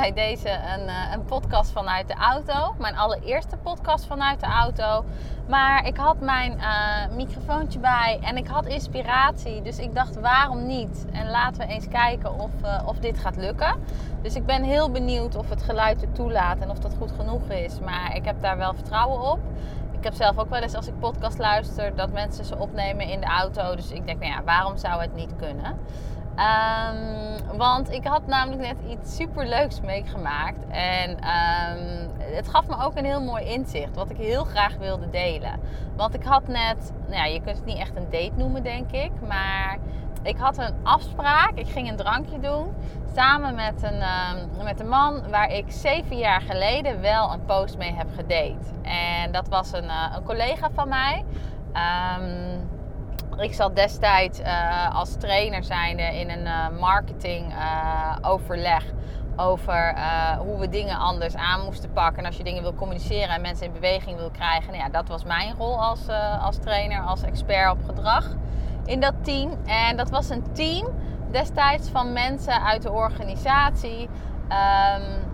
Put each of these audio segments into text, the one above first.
bij deze een, eh, een podcast vanuit de auto. Mijn allereerste podcast vanuit de auto. Maar ik had mijn eh, microfoontje bij en ik had inspiratie. Dus ik dacht waarom niet? En laten we eens kijken of, eh, of dit gaat lukken. Dus ik ben heel benieuwd of het geluid het toelaat en of dat goed genoeg is. Maar ik heb daar wel vertrouwen op. Ik heb zelf ook wel eens als ik podcast luister dat mensen ze opnemen in de auto. Dus ik denk, nou ja, waarom zou het niet kunnen? Ehm, want ik had namelijk net iets super leuks meegemaakt. En ehm, het gaf me ook een heel mooi inzicht. Wat ik heel graag wilde delen. Want ik had net, nou ja, je kunt het niet echt een date noemen, denk ik. Maar ik had een afspraak. Ik ging een drankje doen. Samen met een, ehm, met een man waar ik zeven jaar geleden wel een post mee heb gedate. En dat was een, eh, een collega van mij. Ik zat destijds uh, als trainer zijnde in een uh, marketing uh, overleg over hoe we dingen anders aan moesten pakken. En als je dingen wil communiceren en mensen in beweging wil krijgen. Nou ja, dat was mijn rol als, als trainer, als expert op gedrag in dat team. En dat was een team destijds van mensen uit de organisatie. Um,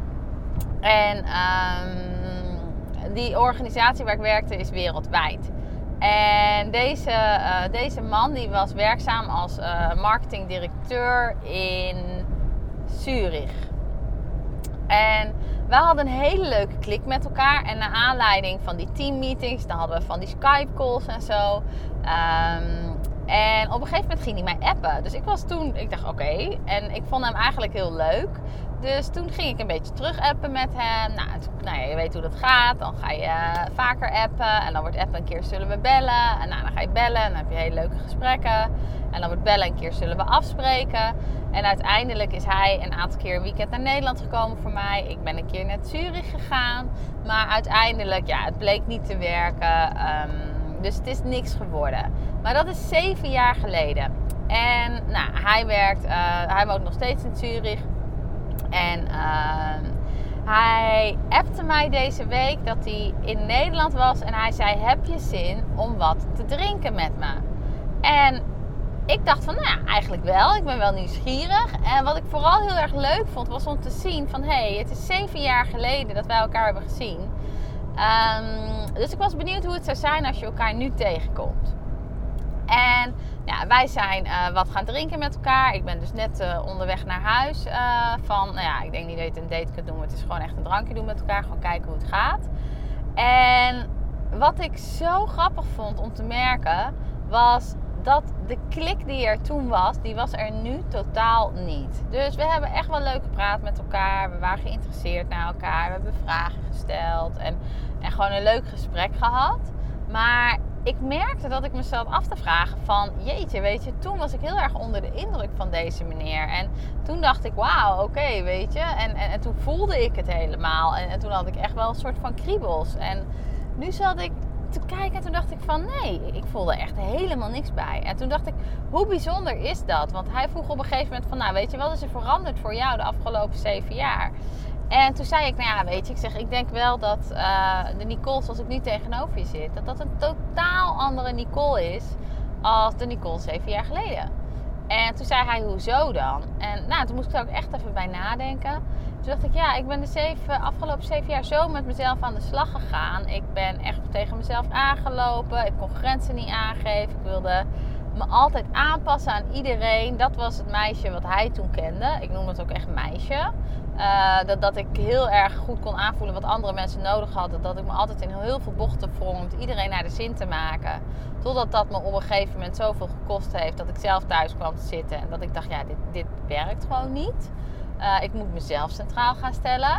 en um, die organisatie waar ik werkte is wereldwijd. En deze, uh, deze man die was werkzaam als uh, marketingdirecteur in Zurich. En we hadden een hele leuke klik met elkaar. En naar aanleiding van die teammeetings, dan hadden we van die Skype calls en zo. Um, en op een gegeven moment ging hij mij appen. Dus ik was toen, ik dacht oké. En ik vond hem eigenlijk heel leuk. Dus toen ging ik een beetje terug appen met hem. Nou, nou ja, je weet hoe dat gaat. Dan ga je eh, vaker appen. En dan wordt appen een keer zullen we bellen. En nou, dan ga je bellen. En dan heb je hele leuke gesprekken. En dan wordt bellen een keer zullen we afspreken. En uiteindelijk is hij een aantal keer een weekend naar Nederland gekomen voor mij. Ik ben een keer naar Zurich gegaan. Maar uiteindelijk, ja, het bleek niet te werken. Um, dus het is niks geworden. Maar dat is zeven jaar geleden. En nou, hij werkt, uh, hij woont nog steeds in Zurich. En uh, hij appte mij deze week dat hij in Nederland was. En hij zei, heb je zin om wat te drinken met me? En ik dacht van, nou ja, eigenlijk wel. Ik ben wel nieuwsgierig. En wat ik vooral heel erg leuk vond, was om te zien van... hé, hey, het is zeven jaar geleden dat wij elkaar hebben gezien. Um, dus ik was benieuwd hoe het zou zijn als je elkaar nu tegenkomt. En ja, wij zijn uh, wat gaan drinken met elkaar. Ik ben dus net uh, onderweg naar huis. Uh, van, nou ja, ik denk niet dat je het een date kunt doen. Het is gewoon echt een drankje doen met elkaar. Gewoon kijken hoe het gaat. En wat ik zo grappig vond om te merken, was dat de klik die er toen was, die was er nu totaal niet. Dus we hebben echt wel leuk gepraat met elkaar. We waren geïnteresseerd naar elkaar. We hebben vragen gesteld en, en gewoon een leuk gesprek gehad. Maar ik merkte dat ik mezelf af te vragen van... Jeetje, weet je, toen was ik heel erg onder de indruk van deze meneer. En toen dacht ik, wauw, oké, weet je. En, en, en, toen voelde ik het helemaal. En, toen had ik echt wel een soort van kriebels. En nu zat ik te kijken en toen dacht ik van... Nee, ik voelde echt helemaal niks bij. En toen dacht ik, hoe bijzonder is dat? Want hij vroeg op een gegeven moment van... Nou, weet je, wat is er veranderd voor jou de afgelopen zeven jaar? En toen zei ik, nou ja, weet je, ik zeg, ik denk wel dat uh, de Nicole zoals ik nu tegenover je zit, dat dat een totaal andere Nicole is als de Nicole zeven jaar geleden. En toen zei hij, hoezo dan? En nou, toen moest ik er ook echt even bij nadenken. Toen dacht ik, ja, ik ben de zeven, afgelopen zeven jaar zo met mezelf aan de slag gegaan. Ik ben echt tegen mezelf aangelopen. Ik kon grenzen niet aangeven. Ik wilde me altijd aanpassen aan iedereen. Dat was het meisje wat hij toen kende. Ik noem het ook echt meisje. Uh, dat, dat ik heel erg goed kon aanvoelen wat andere mensen nodig hadden. Dat ik me altijd in heel veel bochten wrong om iedereen naar de zin te maken. Totdat dat me op een gegeven moment zoveel gekost heeft dat ik zelf thuis kwam te zitten. En dat ik dacht, ja, dit, dit werkt gewoon niet. Uh, ik moet mezelf centraal gaan stellen.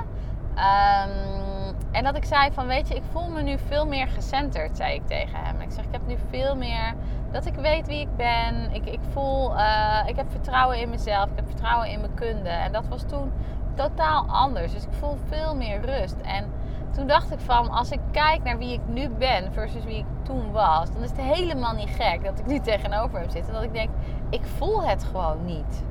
Um, en dat ik zei van, weet je, ik voel me nu veel meer gecenterd, zei ik tegen hem. Ik zeg, ik heb nu veel meer dat ik weet wie ik ben. Ik, ik voel, uh, ik heb vertrouwen in mezelf. Ik heb vertrouwen in mijn kunde. En dat was toen totaal anders. Dus ik voel veel meer rust. En toen dacht ik van, als ik kijk naar wie ik nu ben versus wie ik toen was, dan is het helemaal niet gek dat ik nu tegenover hem zit. En dat ik denk, ik voel het gewoon niet.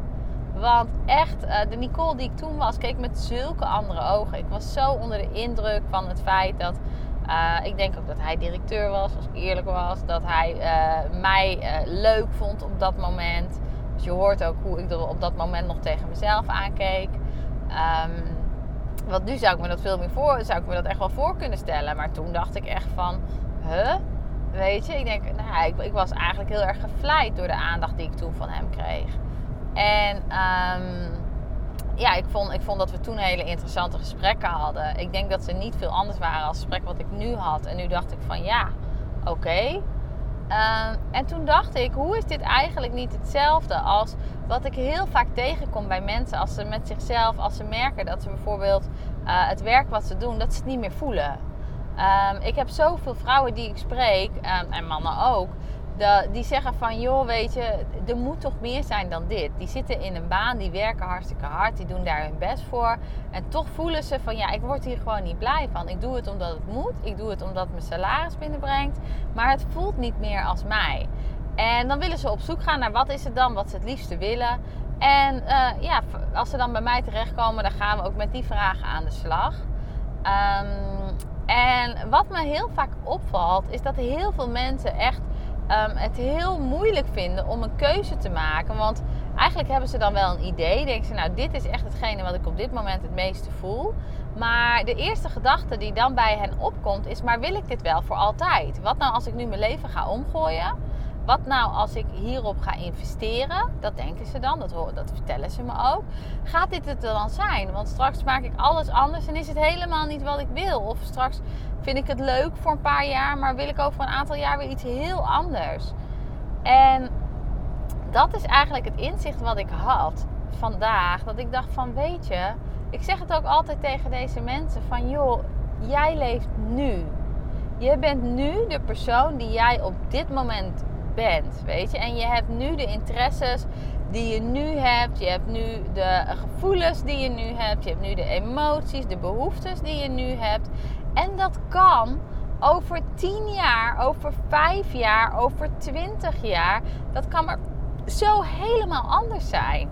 Want echt, uh, de Nicole die ik toen was, keek met zulke andere ogen. Ik was zo onder de indruk van het feit dat. Uh, ik denk ook dat hij directeur was, als ik eerlijk was. Dat hij uh, mij leuk vond op dat moment. Dus je hoort ook hoe ik er op dat moment nog tegen mezelf aankeek. Um, want nu zou ik me dat veel meer voor, zou ik me dat echt wel voor kunnen stellen. Maar toen dacht ik echt van, huh? Weet je, ik denk, nou, ik, ik was eigenlijk heel erg gevleid door de aandacht die ik toen van hem kreeg. En um, ja, ik vond, ik vond dat we toen hele interessante gesprekken hadden. Ik denk dat ze niet veel anders waren als het gesprek wat ik nu had. En nu dacht ik van ja, oké. Um, en toen dacht ik, hoe is dit eigenlijk niet hetzelfde als wat ik heel vaak tegenkom bij mensen als ze met zichzelf, als ze merken dat ze bijvoorbeeld uh, het werk wat ze doen, dat ze niet meer voelen. Um, ik heb zoveel vrouwen die ik spreek, um, en mannen ook, die zeggen van, joh, weet je, er moet toch meer zijn dan dit. Die zitten in een baan, die werken hartstikke hard, die doen daar hun best voor. En toch voelen ze van, ja, ik word hier gewoon niet blij van. Ik doe het omdat het moet, ik doe het omdat mijn salaris binnenbrengt. Maar het voelt niet meer als mij. En dan willen ze op zoek gaan naar wat is het dan wat ze het liefste willen. En uh, ja, als ze dan bij mij terechtkomen, dan gaan we ook met die vragen aan de slag. Um, en wat me heel vaak opvalt, is dat heel veel mensen echt um, het heel moeilijk vinden om een keuze te maken. Want eigenlijk hebben ze dan wel een idee. Denken ze, nou, dit is echt hetgene wat ik op dit moment het meeste voel. Maar de eerste gedachte die dan bij hen opkomt is: maar wil ik dit wel voor altijd? Wat nou als ik nu mijn leven ga omgooien? Wat nou als ik hierop ga investeren? Dat denken ze dan, dat, dat vertellen ze me ook. Gaat dit het dan zijn? Want straks maak ik alles anders en is het helemaal niet wat ik wil. Of straks vind ik het leuk voor een paar jaar, maar wil ik over een aantal jaar weer iets heel anders. En dat is eigenlijk het inzicht wat ik had vandaag. Dat ik dacht van weet je, ik zeg het ook altijd tegen deze mensen van joh, jij leeft nu. Je bent nu de persoon die jij op dit moment bent, weet je. En je hebt nu de interesses die je nu hebt. Je hebt nu de gevoelens die je nu hebt. Je hebt nu de emoties, de behoeftes die je nu hebt. En dat kan over 10 jaar, over 5 jaar, over 20 jaar. Dat kan maar zo helemaal anders zijn.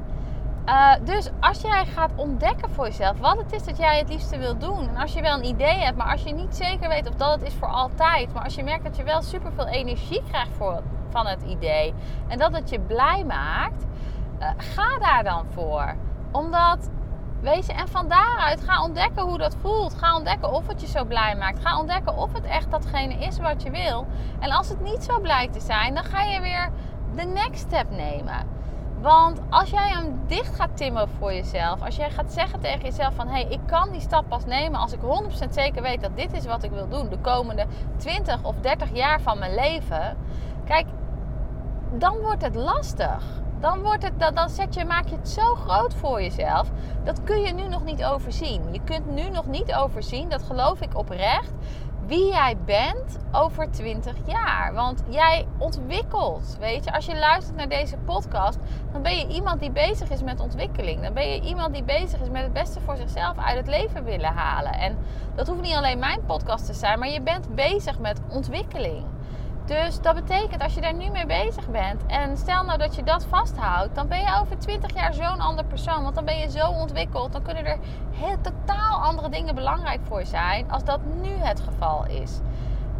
Uh, dus als jij gaat ontdekken voor jezelf wat het is dat jij het liefste wil doen. En als je wel een idee hebt, maar als je niet zeker weet of dat het is voor altijd. Maar als je merkt dat je wel super veel energie krijgt voor, van het idee. En dat het je blij maakt. Uh, ga daar dan voor. Omdat Weet je, en van daaruit ga ontdekken hoe dat voelt. Ga ontdekken of het je zo blij maakt. Ga ontdekken of het echt datgene is wat je wil. En als het niet zo blijkt te zijn, dan ga je weer de next step nemen. Want als jij hem dicht gaat timmen voor jezelf, als jij gaat zeggen tegen jezelf van hé, hey, ik kan die stap pas nemen als ik 100% zeker weet dat dit is wat ik wil doen de komende 20 of 30 jaar van mijn leven. Kijk, dan wordt het lastig dan, wordt het, dan, dan zet je, maak je het zo groot voor jezelf. Dat kun je nu nog niet overzien. Je kunt nu nog niet overzien, dat geloof ik oprecht, wie jij bent over 20 jaar. Want jij ontwikkelt. Weet je, als je luistert naar deze podcast, dan ben je iemand die bezig is met ontwikkeling. Dan ben je iemand die bezig is met het beste voor zichzelf uit het leven willen halen. En dat hoeft niet alleen mijn podcast te zijn, maar je bent bezig met ontwikkeling. Dus dat betekent als je daar nu mee bezig bent en stel nou dat je dat vasthoudt, dan ben je over 20 jaar zo'n ander persoon. Want dan ben je zo ontwikkeld. Dan kunnen er heel totaal andere dingen belangrijk voor zijn als dat nu het geval is.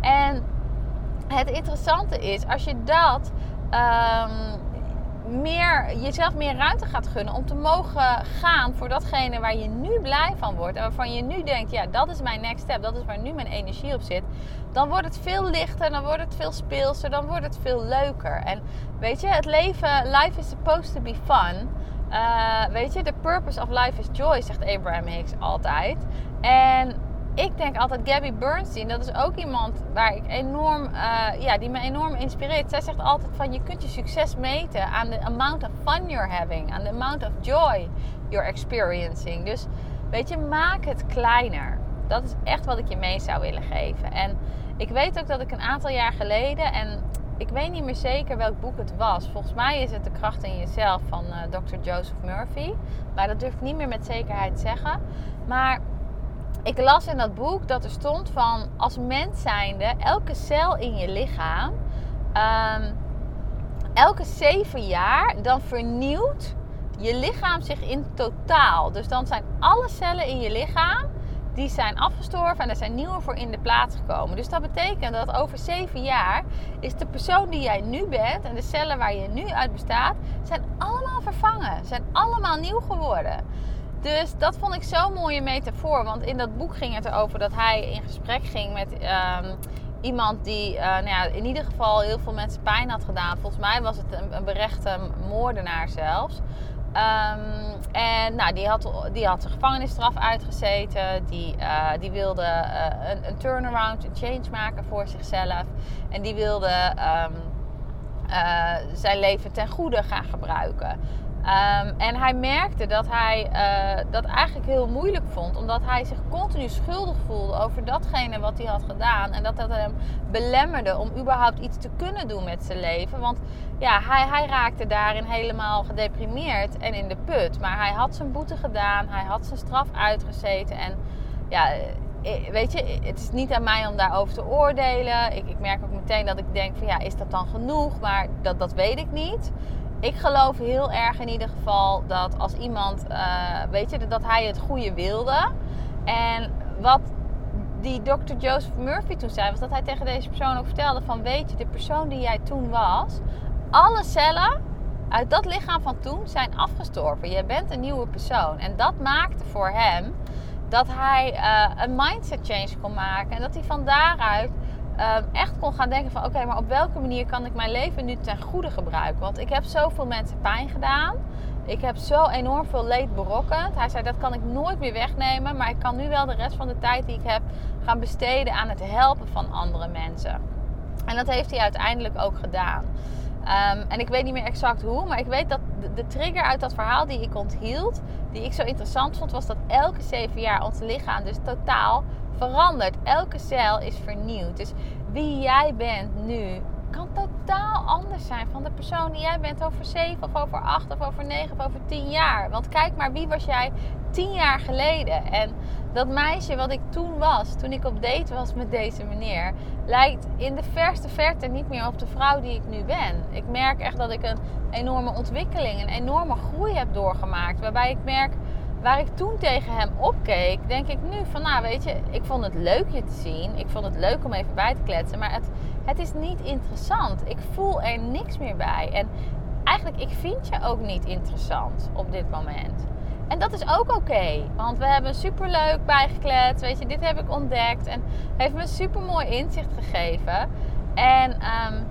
En het interessante is, als je dat um, meer, jezelf meer ruimte gaat gunnen om te mogen gaan voor datgene waar je nu blij van wordt. En waarvan je nu denkt, ja, dat is mijn next step, dat is waar nu mijn energie op zit. Dan wordt het veel lichter, dan wordt het veel speelser, dan wordt het veel leuker. En weet je, het leven, life is supposed to be fun. Uh, weet je, the purpose of life is joy, zegt Abraham Hicks altijd. En ik denk altijd Gabby Bernstein, dat is ook iemand waar ik enorm, uh, ja, die me enorm inspireert. Zij zegt altijd van je kunt je succes meten aan de amount of fun you're having, aan de amount of joy you're experiencing. Dus weet je, maak het kleiner. Dat is echt wat ik je mee zou willen geven. En ik weet ook dat ik een aantal jaar geleden, en ik weet niet meer zeker welk boek het was. Volgens mij is het De Kracht in Jezelf van uh, Dr. Joseph Murphy. Maar dat durf ik niet meer met zekerheid zeggen. Maar ik las in dat boek dat er stond van als mens zijnde, elke cel in je lichaam, um, elke zeven jaar, dan vernieuwt je lichaam zich in totaal. Dus dan zijn alle cellen in je lichaam, die zijn afgestorven en er zijn nieuwe voor in de plaats gekomen. Dus dat betekent dat over zeven jaar is de persoon die jij nu bent en de cellen waar je nu uit bestaat, zijn allemaal vervangen, zijn allemaal nieuw geworden. Dus dat vond ik zo'n mooie metafoor. Want in dat boek ging het erover dat hij in gesprek ging met um, iemand die uh, nou ja, in ieder geval heel veel mensen pijn had gedaan. Volgens mij was het een, een berechte moordenaar zelfs. Um, en nou, die, had, die had zijn gevangenisstraf uitgezeten. Die, uh, die wilde uh, een, een, turnaround, een change maken voor zichzelf. En die wilde um, zijn leven ten goede gaan gebruiken. Um, en hij merkte dat hij uh, dat eigenlijk heel moeilijk vond, omdat hij zich continu schuldig voelde over datgene wat hij had gedaan. En dat dat hem belemmerde om überhaupt iets te kunnen doen met zijn leven. Want ja, hij, hij raakte daarin helemaal gedeprimeerd en in de put. Maar hij had zijn boete gedaan, hij had zijn straf uitgezeten. En ja, eh, weet je, het is niet aan mij om daarover te oordelen. Ik, ik merk ook meteen dat ik denk van ja, is dat dan genoeg? Maar dat, dat weet ik niet ik geloof heel erg in ieder geval dat als iemand, uh, weet je, dat hij het goede wilde. En wat die Dr. Joseph Murphy toen zei, was dat hij tegen deze persoon ook vertelde van, weet je, de persoon die jij toen was, alle cellen uit dat lichaam van toen zijn afgestorven. Je bent een nieuwe persoon. En dat maakte voor hem dat hij uh, een mindset change kon maken. En dat hij van daaruit Ehm, echt kon gaan denken van oké, maar op welke manier kan ik mijn leven nu ten goede gebruiken? Want ik heb zoveel mensen pijn gedaan. Ik heb zo enorm veel leed berokkend. Hij zei dat kan ik nooit meer wegnemen. Maar ik kan nu wel de rest van de tijd die ik heb gaan besteden aan het helpen van andere mensen. En dat heeft hij uiteindelijk ook gedaan. Um, en ik weet niet meer exact hoe, maar ik weet dat de, trigger uit dat verhaal die ik onthield, die ik zo interessant vond, was dat elke zeven jaar ons lichaam dus totaal verandert. Elke cel is vernieuwd. Dus wie jij bent nu kan totaal anders zijn van de persoon die jij bent over 7 of over 8 of over 9 of over 10 jaar. Want kijk maar, wie was jij 10 jaar geleden? En dat meisje wat ik toen was, toen ik op date was met deze meneer, lijkt in de verste verte niet meer op de vrouw die ik nu ben. Ik merk echt dat ik een enorme ontwikkeling, een enorme groei heb doorgemaakt. Waarbij ik merk waar ik toen tegen hem opkeek, denk ik nu van, nou weet je, ik vond het leuk je te zien. Ik vond het leuk om even bij te kletsen. Maar het, het is niet interessant. Ik voel er niks meer bij. En eigenlijk, ik vind je ook niet interessant op dit moment. En dat is ook oké. want we hebben superleuk bijgekletst. Weet je, dit heb ik ontdekt. En heeft me super mooi inzicht gegeven. En um,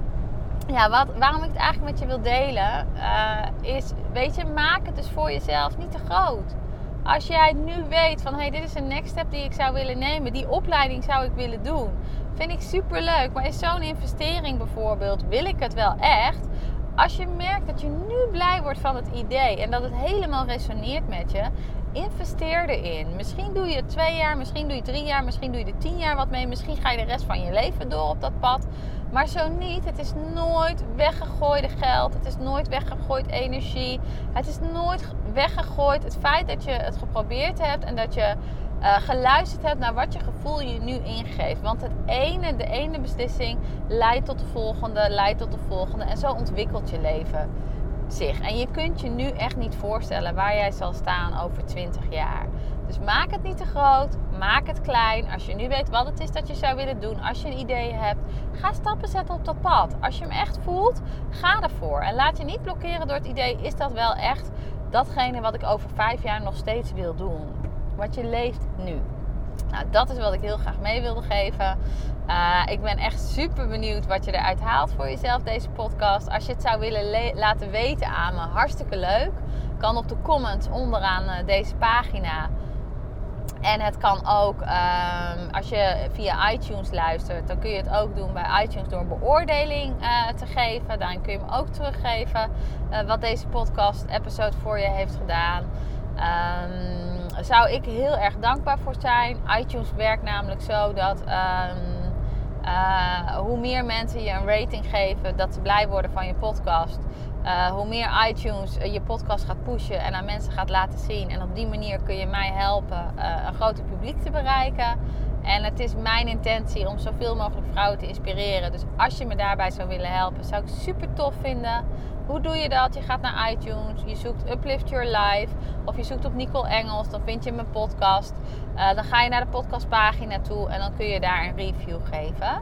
ja, wat, waarom ik het eigenlijk met je wil delen, uh, is, weet je, maak het dus voor jezelf niet te groot. Als jij nu weet van, hey, dit is een next step die ik zou willen nemen, die opleiding zou ik willen doen, vind ik super leuk. Maar is zo'n investering bijvoorbeeld, wil ik het wel echt? Als je merkt dat je nu blij wordt van het idee en dat het helemaal resoneert met je, investeer erin. Misschien doe je twee jaar, misschien doe je drie jaar, misschien doe je er tien jaar wat mee. Misschien ga je de rest van je leven door op dat pad. Maar zo niet. Het is nooit weggegooide geld. Het is nooit weggegooid energie. Het is nooit weggegooid het feit dat je het geprobeerd hebt en dat je uh, geluisterd hebt naar wat je gevoel je nu ingeeft. Want het ene, de ene beslissing leidt tot de volgende, leidt tot de volgende. En zo ontwikkelt je leven. zich. En je kunt je nu echt niet voorstellen waar jij zal staan over 20 jaar. Dus maak het niet te groot, maak het klein. Als je nu weet wat het is dat je zou willen doen, als je een idee hebt, ga stappen zetten op dat pad. Als je hem echt voelt, ga ervoor. En laat je niet blokkeren door het idee: is dat wel echt datgene wat ik over vijf jaar nog steeds wil doen? Wat je leeft nu. Nou, dat is wat ik heel graag mee wilde geven. Uh, ik ben echt super benieuwd wat je eruit haalt voor jezelf, deze podcast. Als je het zou willen laten weten aan me, hartstikke leuk. Kan op de comments onderaan uh, deze pagina. En het kan ook, um, als je via iTunes luistert, dan kun je het ook doen bij iTunes door een beoordeling uh, te geven. Daarin kun je me ook teruggeven wat deze podcast-episode voor je heeft gedaan. Um, zou ik heel erg dankbaar voor zijn. iTunes werkt namelijk zo dat um, uh, hoe meer mensen je een rating geven, dat ze blij worden van je podcast. Uh, hoe meer iTunes je podcast gaat pushen en aan mensen gaat laten zien. En op die manier kun je mij helpen uh, een groter publiek te bereiken. En het is mijn intentie om zoveel mogelijk vrouwen te inspireren. Dus als je me daarbij zou willen helpen, zou ik super tof vinden. Hoe doe je dat? Je gaat naar iTunes, je zoekt Uplift Your Life of je zoekt op Nicole Engels, dan vind je mijn podcast. Dan ga je naar de podcastpagina toe en dan kun je daar een review geven.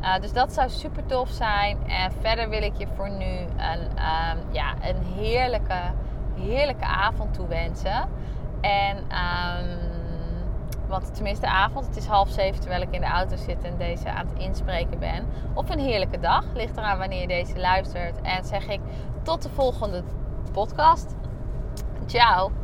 Uh, dus dat zou super tof zijn. En verder wil ik je voor nu een, um, ja, een heerlijke, heerlijke avond toewensen. En um, want tenminste avond, het is half zeven terwijl ik in de auto zit en deze aan het inspreken ben. Of een heerlijke dag, ligt eraan wanneer je deze luistert. En zeg ik tot de volgende podcast. Ciao!